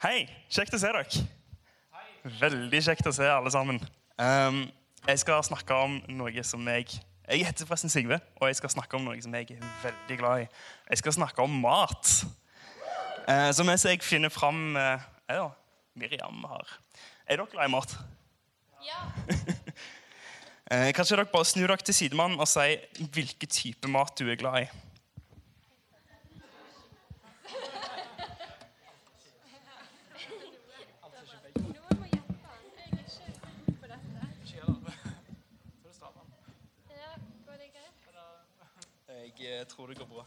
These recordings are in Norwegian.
Hei, kjekt å se dere. Veldig kjekt å se alle sammen. Um, jeg skal snakke om noe som jeg Jeg heter forresten Sigve, og jeg skal snakke om noe som jeg er veldig glad i. Jeg skal snakke om mat. Uh, så mens jeg finner fram uh, Ja, Miriam har Er dere glad i mat? Ja. Uh, kanskje dere bare snur dere til sidemannen og sier hvilken type mat du er glad i. Noen må hjelpe han. Jeg er ikke på dette. Ja, går det greit? Jeg tror det går bra.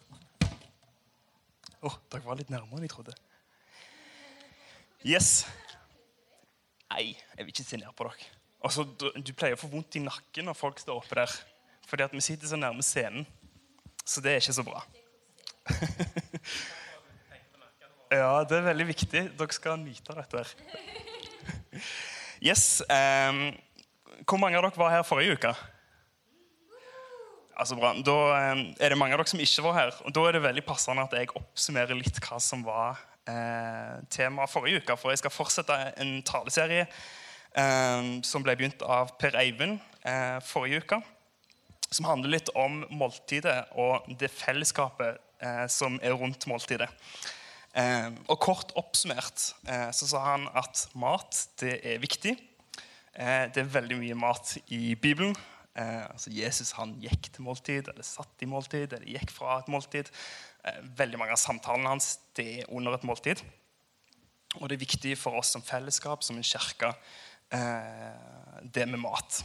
Åh, dere var litt nærmere enn jeg trodde. Yes. Nei, jeg vil ikke se ned på dere. Altså, du, du pleier å få vondt i nakken når folk står oppe der. Fordi at vi sitter så nærme scenen. Så det er ikke så bra. ja, det er veldig viktig. Dere skal nyte dette her. Yes. Um, hvor mange av dere var her forrige uke? Altså bra. Da eh, er det mange av dere som ikke var her. og Da er det veldig passende at jeg oppsummerer litt hva som var eh, temaet forrige uke. For jeg skal fortsette en taleserie eh, som ble begynt av Per Eivind eh, forrige uke. Som handler litt om måltidet og det fellesskapet eh, som er rundt måltidet. Eh, og kort oppsummert eh, så sa han at mat det er viktig. Det er veldig mye mat i Bibelen. Eh, altså Jesus han gikk til måltid, eller satt i måltid, eller gikk fra et måltid. Eh, veldig mange av samtalene hans det er under et måltid. Og det er viktig for oss som fellesskap, som en kirke, eh, det med mat.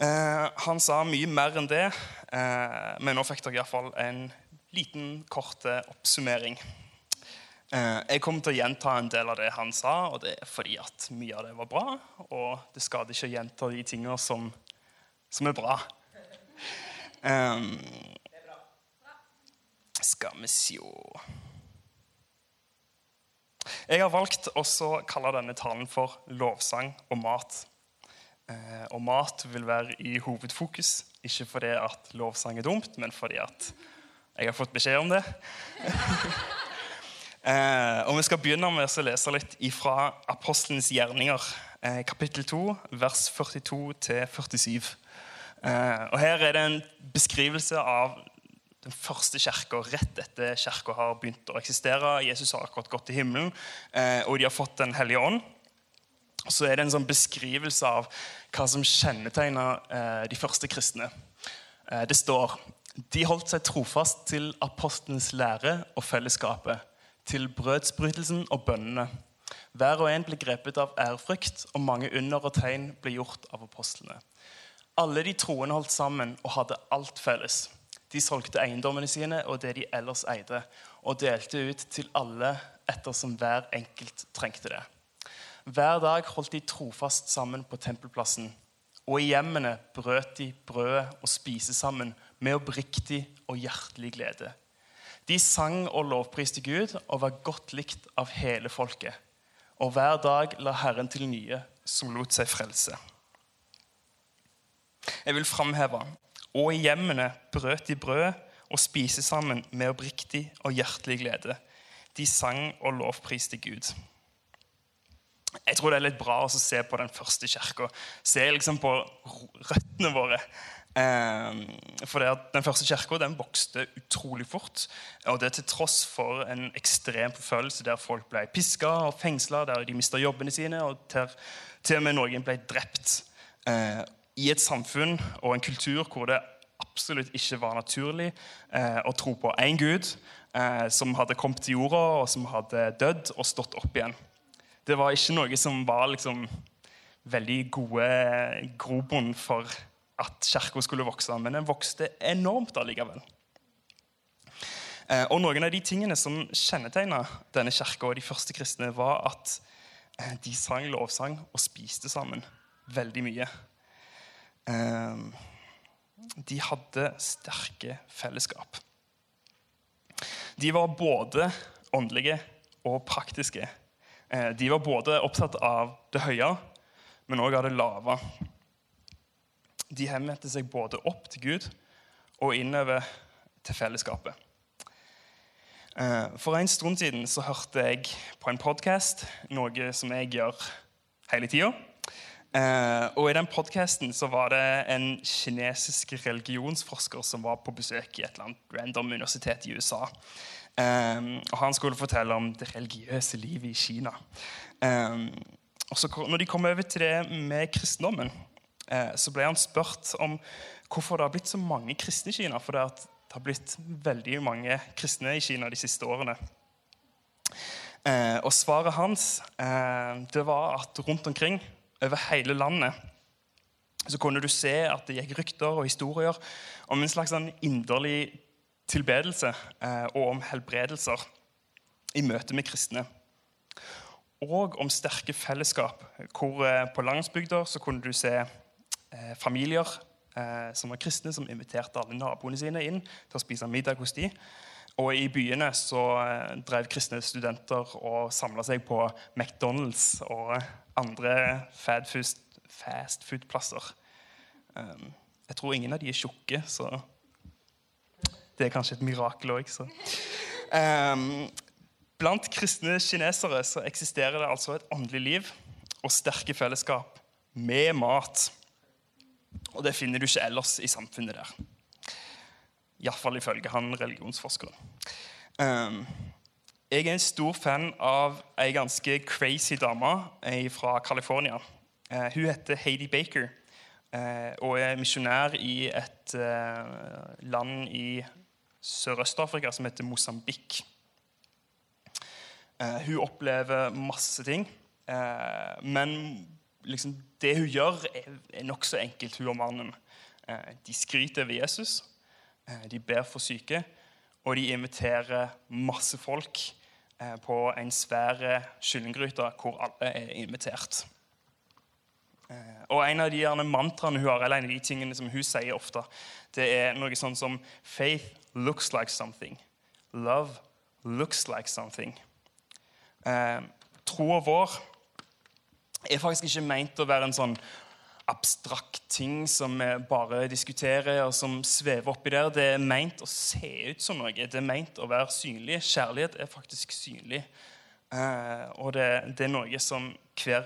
Eh, han sa mye mer enn det, eh, men nå fikk dere iallfall en liten, kort eh, oppsummering. Eh, jeg kommer til å gjenta en del av det han sa, og det er fordi at mye av det var bra. Og det skader ikke å gjenta de tingene som, som er bra. Um, skal vi sjå Jeg har valgt også å kalle denne talen for lovsang og mat. Eh, og mat vil være i hovedfokus, ikke fordi at lovsang er dumt, men fordi at jeg har fått beskjed om det. Eh, og Vi skal begynne med å lese litt fra Apostelens gjerninger, eh, kapittel 2, vers 42-47. Eh, og Her er det en beskrivelse av den første kirka rett etter kirka har begynt å eksistere. Jesus har akkurat gått til himmelen, eh, og de har fått Den hellige ånd. Så er det en sånn beskrivelse av hva som kjennetegner eh, de første kristne. Eh, det står de holdt seg trofast til apostlenes lære og fellesskapet, til brødsbrytelsen og bønnene. Hver og en ble grepet av ærfrykt, og mange under og tegn ble gjort av apostlene. Alle de troende holdt sammen og hadde alt felles. De solgte eiendommene sine og det de ellers eide, og delte ut til alle ettersom hver enkelt trengte det. Hver dag holdt de trofast sammen på tempelplassen, og i hjemmene brøt de brødet og spiste sammen med oppriktig og hjertelig glede. De sang og lovpriste Gud og var godt likt av hele folket. Og hver dag la Herren til nye som lot seg frelse. Jeg vil framheve og i hjemmene brøt de brød og spiste sammen med oppriktig og hjertelig glede. De sang og lovpriste Gud. Jeg tror det er litt bra å se på den første kirka. Se liksom på røttene våre. Eh, for det at Den første kirka vokste utrolig fort. Og det til tross for en ekstrem forfølgelse der folk ble piska og fengsla, der de mista jobbene sine, og til, til og med noen ble drept. Eh, I et samfunn og en kultur hvor det absolutt ikke var naturlig eh, å tro på én gud eh, som hadde kommet til jorda, og som hadde dødd og stått opp igjen. Det var ikke noe som var liksom veldig gode grobunn for at kirka skulle vokse, men den vokste enormt allikevel. Eh, og Noen av de tingene som kjennetegna denne kirka og de første kristne, var at eh, de sang lovsang og spiste sammen veldig mye. Eh, de hadde sterke fellesskap. De var både åndelige og praktiske. De var både opptatt av det høye, men òg av det lave. De henvendte seg både opp til Gud og innover til fellesskapet. Eh, For en stund siden så hørte jeg på en podkast, noe som jeg gjør hele tida. Og i den podkasten var det en kinesisk religionsforsker som var på besøk i et eller annet random universitet i USA. Eh, Og han skulle fortelle om det religiøse livet i Kina. Eh, Og så når de kom over til det med kristendommen, eh, så ble han spurt om hvorfor det har blitt så mange kristne i Kina. For det det har blitt veldig mange kristne i Kina de siste årene. Eh, og svaret hans eh, det var at rundt omkring over hele landet så kunne du se at det gikk rykter og historier om en slags sånn inderlig tilbedelse eh, og om helbredelser i møte med kristne. Og om sterke fellesskap, hvor eh, på landsbygder så kunne du se eh, familier eh, som var kristne, som inviterte alle naboene sine inn til å spise middag hos de. Og i byene så eh, drev kristne studenter og samla seg på McDonald's og andre fast food-plasser. Um, jeg tror ingen av de er tjukke, så det er kanskje et mirakel òg. Um, blant kristne kinesere så eksisterer det altså et åndelig liv og sterke fellesskap med mat. Og det finner du ikke ellers i samfunnet der. Iallfall ifølge han religionsforskeren. Um, jeg er en stor fan av ei ganske crazy dame fra California. Uh, hun heter Heidi Baker uh, og er misjonær i et uh, land i Sørøst-Afrika som heter Mosambik. hun opplever masse ting, men liksom, det hun gjør, er, er nokså enkelt, hun og mannen. de skryter over Jesus, de ber for syke, og de inviterer masse folk på en svær kyllinggryte hvor alle er invitert. Og En av de mantraene hun har, eller en av de tingene som hun sier ofte, det er noe sånn som Faith looks like something. Love looks like something. Eh, Troa vår er faktisk ikke meint å være en sånn abstrakt ting som vi bare diskuterer, og som svever oppi der. Det er meint å se ut som noe. Det er meint å være synlig. Kjærlighet er faktisk synlig. Eh, og det, det, er noe som hver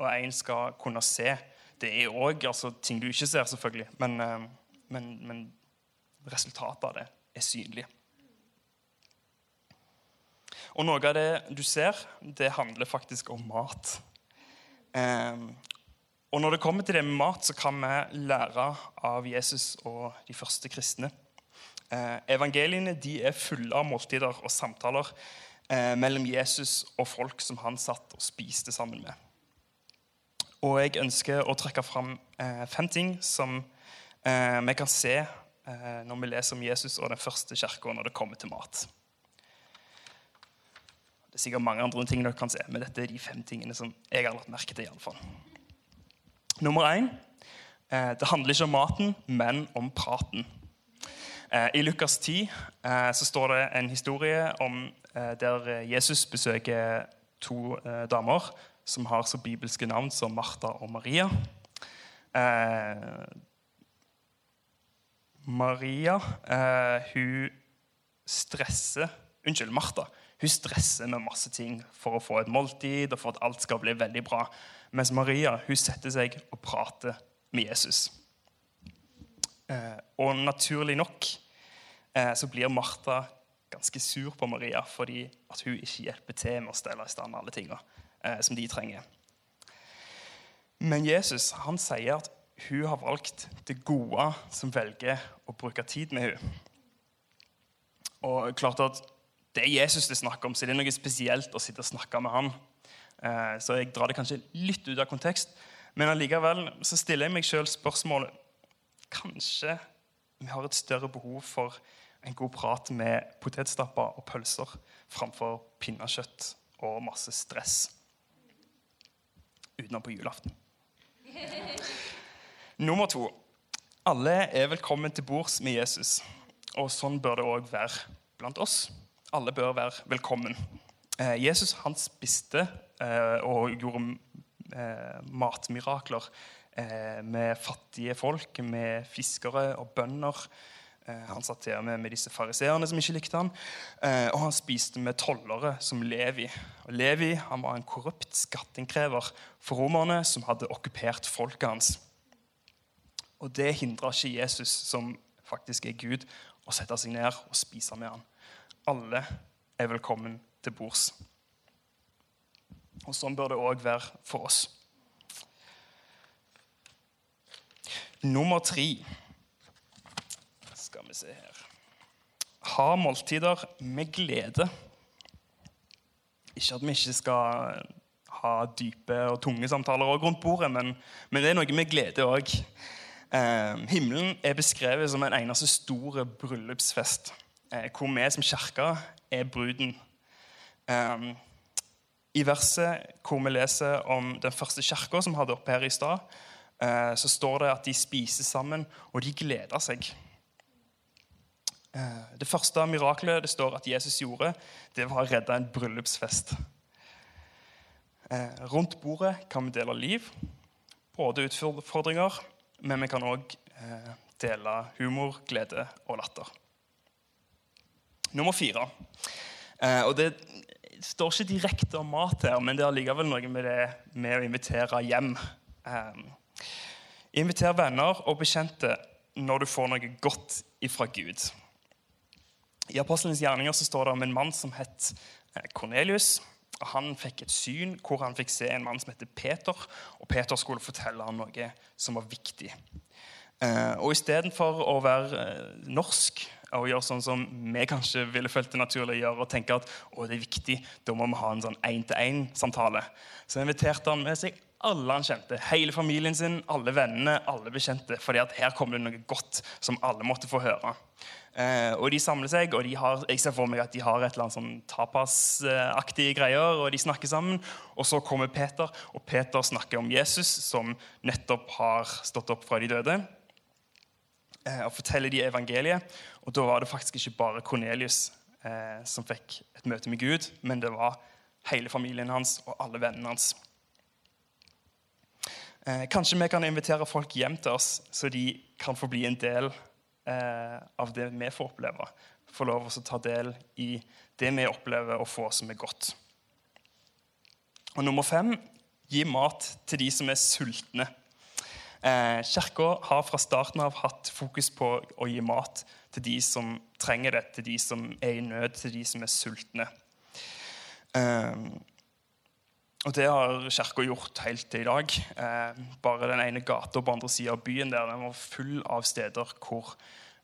og en skal kunne se. Det er òg altså, ting du ikke ser, selvfølgelig, men, eh, men, men resultatet av det er synlig. Og noe av det du ser, det handler faktisk om mat. Eh, og når det kommer til det med mat, så kan vi lære av Jesus og de første kristne. Eh, evangeliene er fulle av måltider og samtaler eh, mellom Jesus og folk som han satt og spiste sammen med. Og jeg ønsker å trekke fram eh, fem ting som eh, vi kan se eh, når vi leser om Jesus og den første kirka når det kommer til mat. Det er sikkert mange andre ting dere kan se, men dette er de fem tingene som jeg har lagt merke til. I alle fall. Nummer én eh, det handler ikke om maten, men om praten. Eh, I Lukas 10 eh, så står det en historie om der Jesus besøker to damer som har så bibelske navn som Martha og Maria. Maria hun stresser Unnskyld, Martha. Hun stresser med masse ting for å få et måltid og for at alt skal bli veldig bra. Mens Maria hun setter seg og prater med Jesus. Eh, og naturlig nok eh, så blir Martha ganske sur på Maria fordi at hun ikke hjelper til med å stelle i stand alle tingene eh, som de trenger. Men Jesus han sier at hun har valgt det gode som velger å bruke tid med henne. Og klart at Det er Jesus det snakker om, så det er noe spesielt å sitte og snakke med ham. Eh, så jeg drar det kanskje litt ut av kontekst. Men allikevel så stiller jeg meg sjøl spørsmålet Kanskje vi har et større behov for en god prat med potetstapper og pølser framfor pinnekjøtt og masse stress utenom på julaften. Nummer to. Alle er velkommen til bords med Jesus. Og sånn bør det òg være blant oss. Alle bør være velkommen. Eh, Jesus han spiste eh, og gjorde eh, matmirakler med fattige folk, med fiskere og bønder. Han satt til med, med disse fariseerne som ikke likte han, og han spiste med tollere som Levi. Og Levi han var en korrupt skatteinnkrever for romerne som hadde okkupert folket hans. Og det hindra ikke Jesus, som faktisk er Gud, å sette seg ned og spise med han. Alle er velkommen til bords. Og sånn bør det òg være for oss. Nummer tre Skal vi se her Ha måltider med glede. Ikke at vi ikke skal ha dype og tunge samtaler også rundt bordet, men, men det er noe med glede òg. Eh, himmelen er beskrevet som en eneste stor bryllupsfest, hvor vi som kirke er bruden. Eh, I verset hvor vi leser om den første kirka som hadde oppe her i stad, eh, så står det at de spiser sammen, og de gleder seg. Eh, Det første miraklet det står at Jesus gjorde, det var å redde en bryllupsfest. Eh, Rundt bordet kan vi dele liv, både utfordringer, men vi kan òg dele humor, glede og latter. Nummer fire. Eh, Og det står ikke direkte om mat her, men det er likevel noe med det med å invitere hjem. Eh, Inviter venner og bekjente når du får noe godt ifra Gud. I Apostelens gjerninger så står det om en mann som het Kornelius. og Han fikk et syn hvor han fikk se en mann som heter Peter. og Peter skulle fortelle ham noe som var viktig. Eh, og Istedenfor å være eh, norsk og gjøre sånn som vi kanskje ville følt det naturlig å gjøre, og tenke at å, det er viktig, da må vi ha en sånn én-til-én-samtale, så inviterte han med seg alle han kjente. Hele familien sin, alle vennene, alle bekjente. fordi at her kommer det noe godt som alle måtte få høre. Eh, og De samler seg, og har, jeg ser for meg at de har et eller annet sånn tapasaktige greier. og De snakker sammen. Og så kommer Peter, og Peter snakker om Jesus, som nettopp har stått opp fra de døde. Eh, og forteller de evangeliet. Og da var det faktisk ikke bare Kornelius eh, som fikk et møte med Gud, men det var hele familien hans og alle vennene hans. Eh, kanskje vi kan invitere folk hjem til oss, så de kan få bli en del eh, av det vi får oppleve. Få lov til å ta del i det vi opplever og får som er godt. Og nummer fem gi mat til de som er sultne. Eh, Kirka har fra starten av hatt fokus på å gi mat til de som trenger det, til de som er i nød, til de som er sultne. Eh, og det har kirka gjort helt til i dag. Eh, bare den ene gata på andre sida av byen der, den var full av steder hvor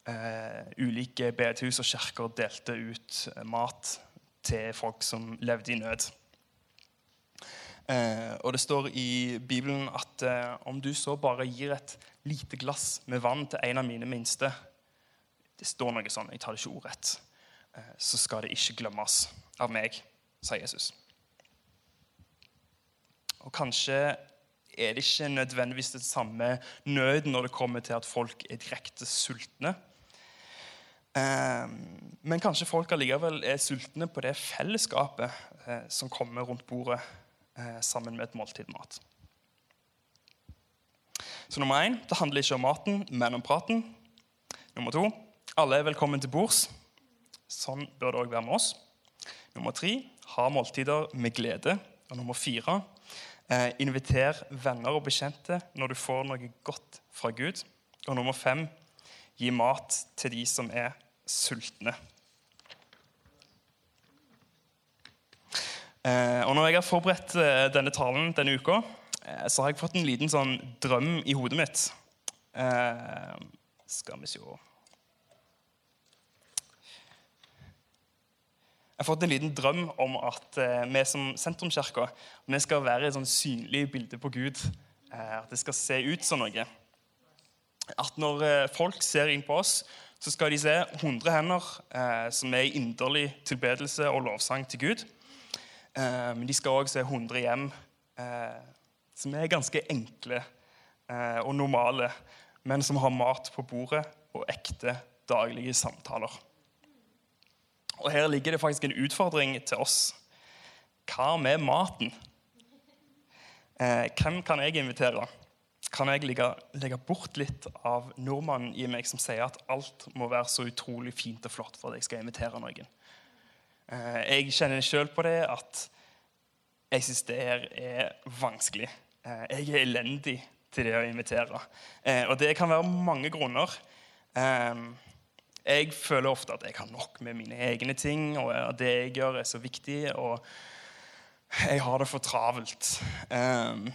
eh, ulike bedehus og kirker delte ut eh, mat til folk som levde i nød. Eh, og det står i Bibelen at eh, om du så bare gir et lite glass med vann til en av mine minste Det står noe sånn, jeg tar det ikke ordrett. Eh, så skal det ikke glemmes av meg, sier Jesus. Og kanskje er det ikke nødvendigvis det samme nød når det kommer til at folk er direkte sultne. Men kanskje folk allikevel er sultne på det fellesskapet som kommer rundt bordet sammen med et måltid mat. Så nummer én det handler ikke om maten, men om praten. Nummer to alle er velkommen til bords. Sånn bør det òg være med oss. Nummer tre ha måltider med glede. Og nummer fire eh, inviter venner og bekjente når du får noe godt fra Gud. Og nummer fem gi mat til de som er sultne. Og når jeg har forberedt eh, denne talen denne uka, eh, så har jeg fått en liten sånn drøm i hodet mitt. Eh, skal vi se Jeg har fått en liten drøm om at eh, vi som sentrumskirke vi skal være et sånn synlig bilde på Gud. Eh, at det skal se ut som noe. At når eh, folk ser inn på oss, så skal de se 100 hender eh, som er i inderlig tilbedelse og lovsang til Gud. Eh, men de skal òg se 100 hjem eh, som er ganske enkle eh, og normale, men som har mat på bordet og ekte daglige samtaler. Og her ligger det faktisk en utfordring til oss. Hva med maten? Hvem kan jeg invitere? kan jeg legge, legge bort litt av nordmannen i meg som sier at alt må være så utrolig fint og flott for at jeg skal invitere noen. Eh, Jeg kjenner sjøl på det at jeg syns det her er vanskelig. Eh, Jeg er elendig til det å invitere. Eh, Og det kan være mange grunner. Eh, Jeg føler ofte at jeg har nok med mine egne ting, og at det jeg gjør, er så viktig. og jeg har det for travelt. Um,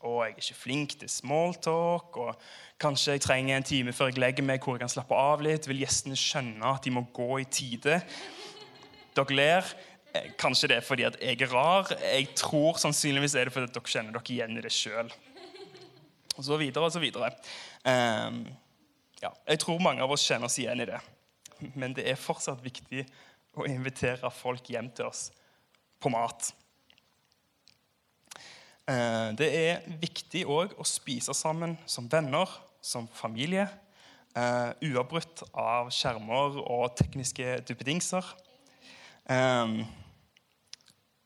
og jeg er ikke flink til smalltalk. Og kanskje jeg trenger en time før jeg legger meg, hvor jeg kan slappe av litt. Vil gjestene skjønne at de må gå i tide? Dere ler. Eh, Kanskje det er fordi at jeg er rar. Jeg tror sannsynligvis er det fordi at dere kjenner dere igjen i det sjøl. Og så videre og så videre. Um, ja, jeg tror mange av oss kjenner oss igjen i det. Men det er fortsatt viktig å invitere folk hjem til oss på mat. Eh, Det er viktig òg å spise sammen som venner, som familie. eh, Uavbrutt av skjermer og tekniske duppedingser. Eh,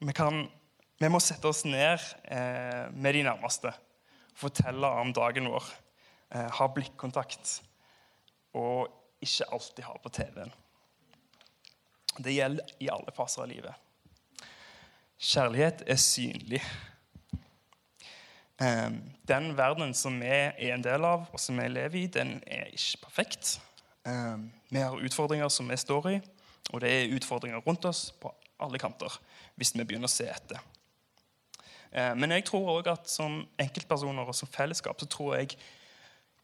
Vi, kan, vi må sette oss ned eh, med de nærmeste. Fortelle om dagen vår. eh, Ha blikkontakt. Og ikke alltid ha på TV-en. Det gjelder i alle faser av livet. Kjærlighet er synlig. Eh, Den verdenen som vi er en del av, og som vi lever i, den er ikke perfekt. Eh, Vi har utfordringer som vi står i, og det er utfordringer rundt oss på alle kanter hvis vi begynner å se etter. Eh, Men jeg tror også at som enkeltpersoner og som fellesskap så tror jeg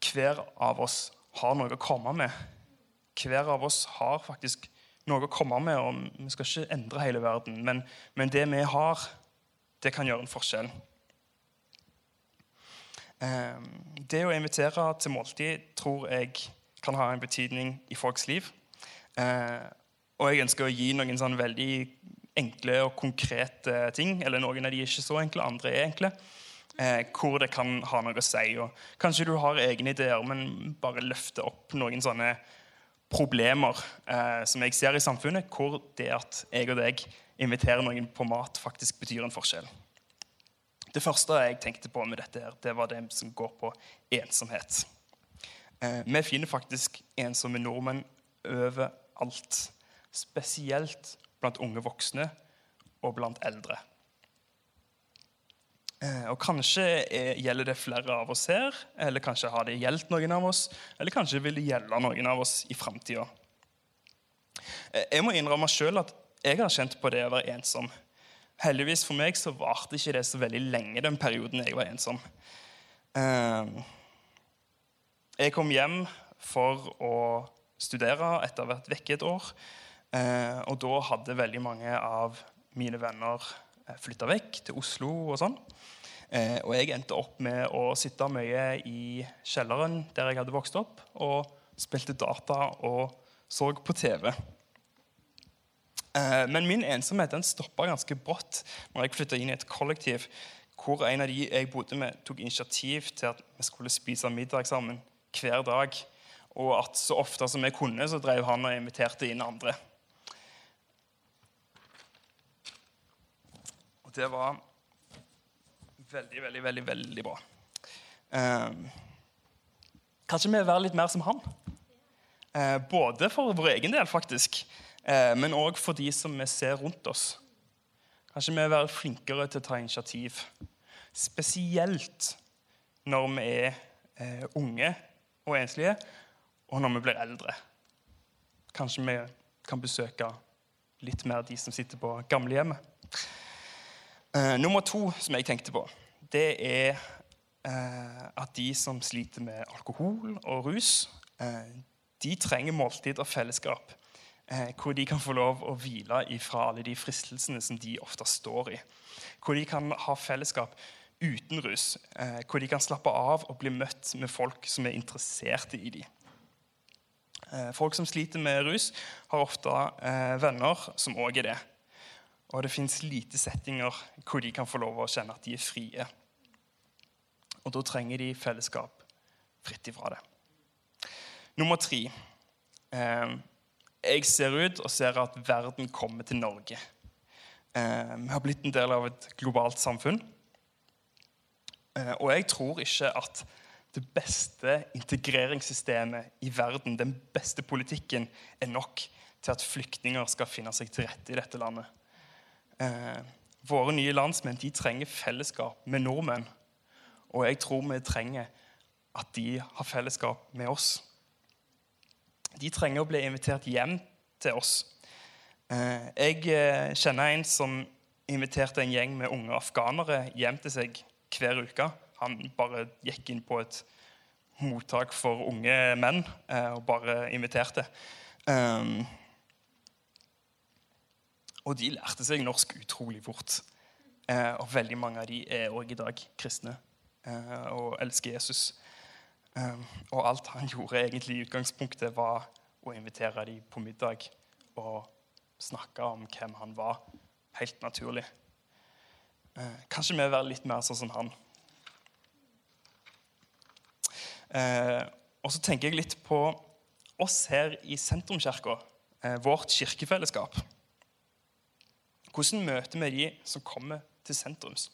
hver av oss har noe å komme med. Hver av oss har faktisk noe å komme med, og vi skal ikke endre hele verden. Men, men det vi har, det kan gjøre en forskjell. Eh, Det å invitere til måltid tror jeg kan ha en betydning i folks liv. Og jeg ønsker å gi noen sånn veldig enkle og konkrete ting. Eller noen av de er ikke så enkle, andre er enkle. Eh, hvor det kan ha noe å si. Og kanskje du har egne ideer, men bare løfte opp noen sånne problemer eh, som jeg ser i samfunnet, hvor det at jeg og deg inviterer noen på mat, faktisk betyr en forskjell. Det første jeg tenkte på med dette, her, det var det som går på ensomhet. Eh, vi finner faktisk ensomme nordmenn overalt. Spesielt blant unge voksne og blant eldre. Eh, og Kanskje er, gjelder det flere av oss her, eller kanskje har det gjeldt noen av oss, eller kanskje vil det gjelde noen av oss i framtida. Eh, jeg må innrømme sjøl at jeg har kjent på det å være ensom. Heldigvis for meg så varte ikke det så veldig lenge, den perioden jeg var ensom. Eh, Jeg kom hjem for å studere etter å ha vært vekke et år. Eh, Og da hadde veldig mange av mine venner flytta vekk til Oslo og sånn. Eh, Og jeg endte opp med å sitte mye i kjelleren der jeg hadde vokst opp, og spilte data og så på TV. Eh, Men min ensomhet den stoppa ganske brått når jeg flytta inn i et kollektiv hvor en av de jeg bodde med, tok initiativ til at vi skulle spise middag sammen hver dag. Og at så ofte som jeg kunne, så drev han og inviterte inn andre. Det var veldig, veldig, veldig, veldig bra. Eh, kanskje vi vil være litt mer som han? Eh, både for vår egen del, faktisk, eh, men òg for de som vi ser rundt oss. Kanskje vi vil være flinkere til å ta initiativ. Spesielt når vi er eh, unge og enslige, og når vi blir eldre. Kanskje vi kan besøke litt mer de som sitter på gamlehjemmet. Eh, nummer to som jeg tenkte på, det er uh, at de som sliter med alkohol og rus, uh, de trenger måltid og fellesskap. Hvor de kan få lov å hvile ifra alle de fristelsene som de ofte står i. Hvor de kan ha fellesskap uten rus. Hvor de kan slappe av og bli møtt med folk som er interesserte i dem. Folk som sliter med rus, har ofte venner som òg er det. Og det fins lite settinger hvor de kan få lov å kjenne at de er frie. Og da trenger de fellesskap fritt ifra det. Nummer tre. Eh, jeg ser ut og ser at verden kommer til Norge. Eh, vi har blitt en del av et globalt samfunn. Eh, og jeg tror ikke at det beste integreringssystemet i verden, den beste politikken, er nok til at flyktninger skal finne seg til rette i dette landet. Eh, våre nye landsmenn de trenger fellesskap med nordmenn. Og jeg tror vi trenger at de har fellesskap med oss. De trenger å bli invitert hjem til oss. Eh, jeg eh, kjenner en som inviterte en gjeng med unge afghanere hjem til seg hver uke. Han bare gikk inn på et mottak for unge menn eh, og bare inviterte. Og de lærte seg norsk utrolig fort. Eh, og veldig mange av de er òg i dag kristne eh, og elsker Jesus. Eh, og alt han gjorde egentlig i utgangspunktet, var å invitere dem på middag og snakke om hvem han var. Helt naturlig. Eh, kanskje vi være litt mer sånn som han. Eh, og så tenker jeg litt på oss her i Sentrumskirka, eh, vårt kirkefellesskap. Hvordan møter vi de som kommer til sentrums?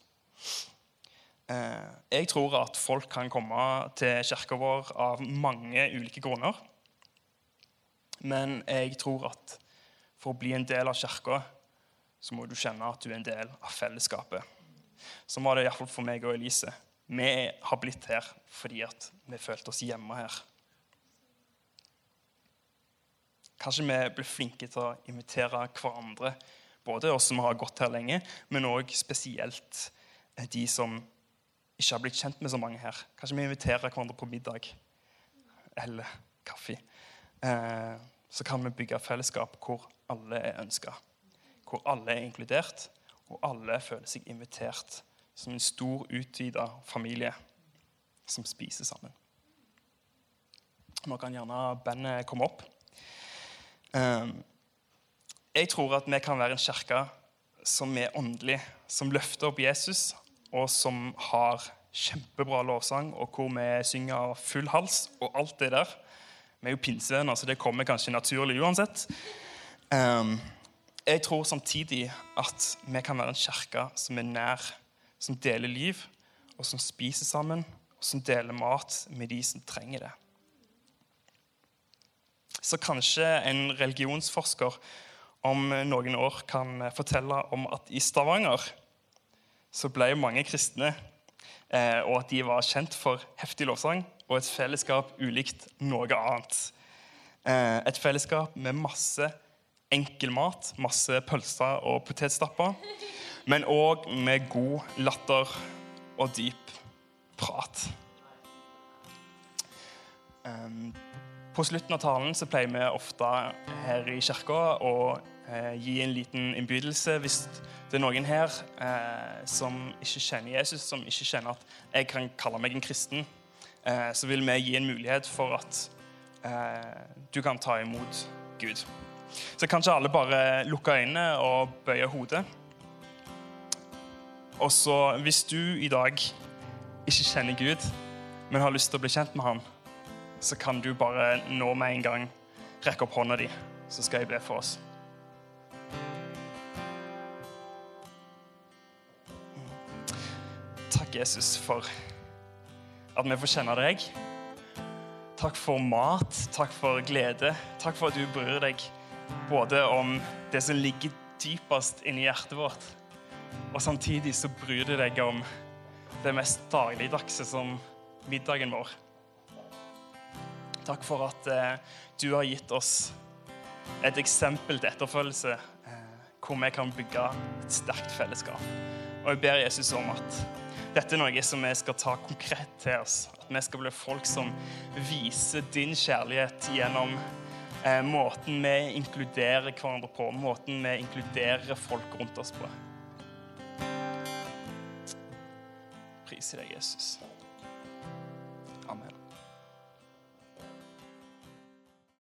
Eh, jeg tror at folk kan komme til kirka vår av mange ulike grunner. Men jeg tror at for å bli en del av kirka, så må du kjenne at du er en del av fellesskapet. Sånn var det iallfall for meg og Elise. Vi har blitt her fordi at vi følte oss hjemme her. Kanskje vi blir flinke til å invitere hverandre både oss som har gått her lenge, men òg spesielt eh, de som ikke har blitt kjent med så mange her. Kanskje vi inviterer hverandre på middag eller kaffe. Eh, så kan vi bygge fellesskap hvor alle er ønska, hvor alle er inkludert, og alle føler seg invitert som en stor, utvida familie som spiser sammen. Nå kan gjerne bandet komme opp. Eh, jeg tror at vi kan være en kirke som er åndelig, som løfter opp Jesus, og som har kjempebra lovsang, og hvor vi synger full hals og alt det der. Vi er jo pinsevenner, så det kommer kanskje naturlig uansett. Um, jeg tror samtidig at vi kan være en kirke som er nær, som deler liv, og som spiser sammen, og som deler mat med de som trenger det. Så kanskje en religionsforsker om noen år kan fortelle om at i Stavanger så ble mange kristne, eh, og at de var kjent for heftig lovsang og et fellesskap ulikt noe annet. Eh, et fellesskap med masse enkel mat, masse pølser og potetstapper, men òg med god latter og dyp prat. Um, på slutten av talen så pleier vi ofte her i kirka å eh, gi en liten innbydelse hvis det er noen her eh, som ikke kjenner Jesus, som ikke kjenner at jeg kan kalle meg en kristen. Eh, så vil vi gi en mulighet for at eh, du kan ta imot Gud. Så kanskje alle bare lukker øynene og bøyer hodet. Og så, hvis du i dag ikke kjenner Gud, men har lyst til å bli kjent med ham, så kan du bare nå med en gang rekke opp hånda di, så skal jeg be for oss. Takk, Jesus, for at vi får kjenne deg. Takk for mat, takk for glede. Takk for at du bryr deg både om det som ligger dypest inni hjertet vårt, og samtidig så bryr du deg om det mest dagligdagse som middagen vår. Takk for at eh, du har gitt oss et eksempel til etterfølgelse eh, hvor vi kan bygge et sterkt fellesskap. Og jeg ber Jesus om at dette er noe som vi skal ta konkret til oss. At vi skal bli folk som viser din kjærlighet gjennom eh, måten vi inkluderer hverandre på, måten vi inkluderer folk rundt oss på. Priser deg, Jesus.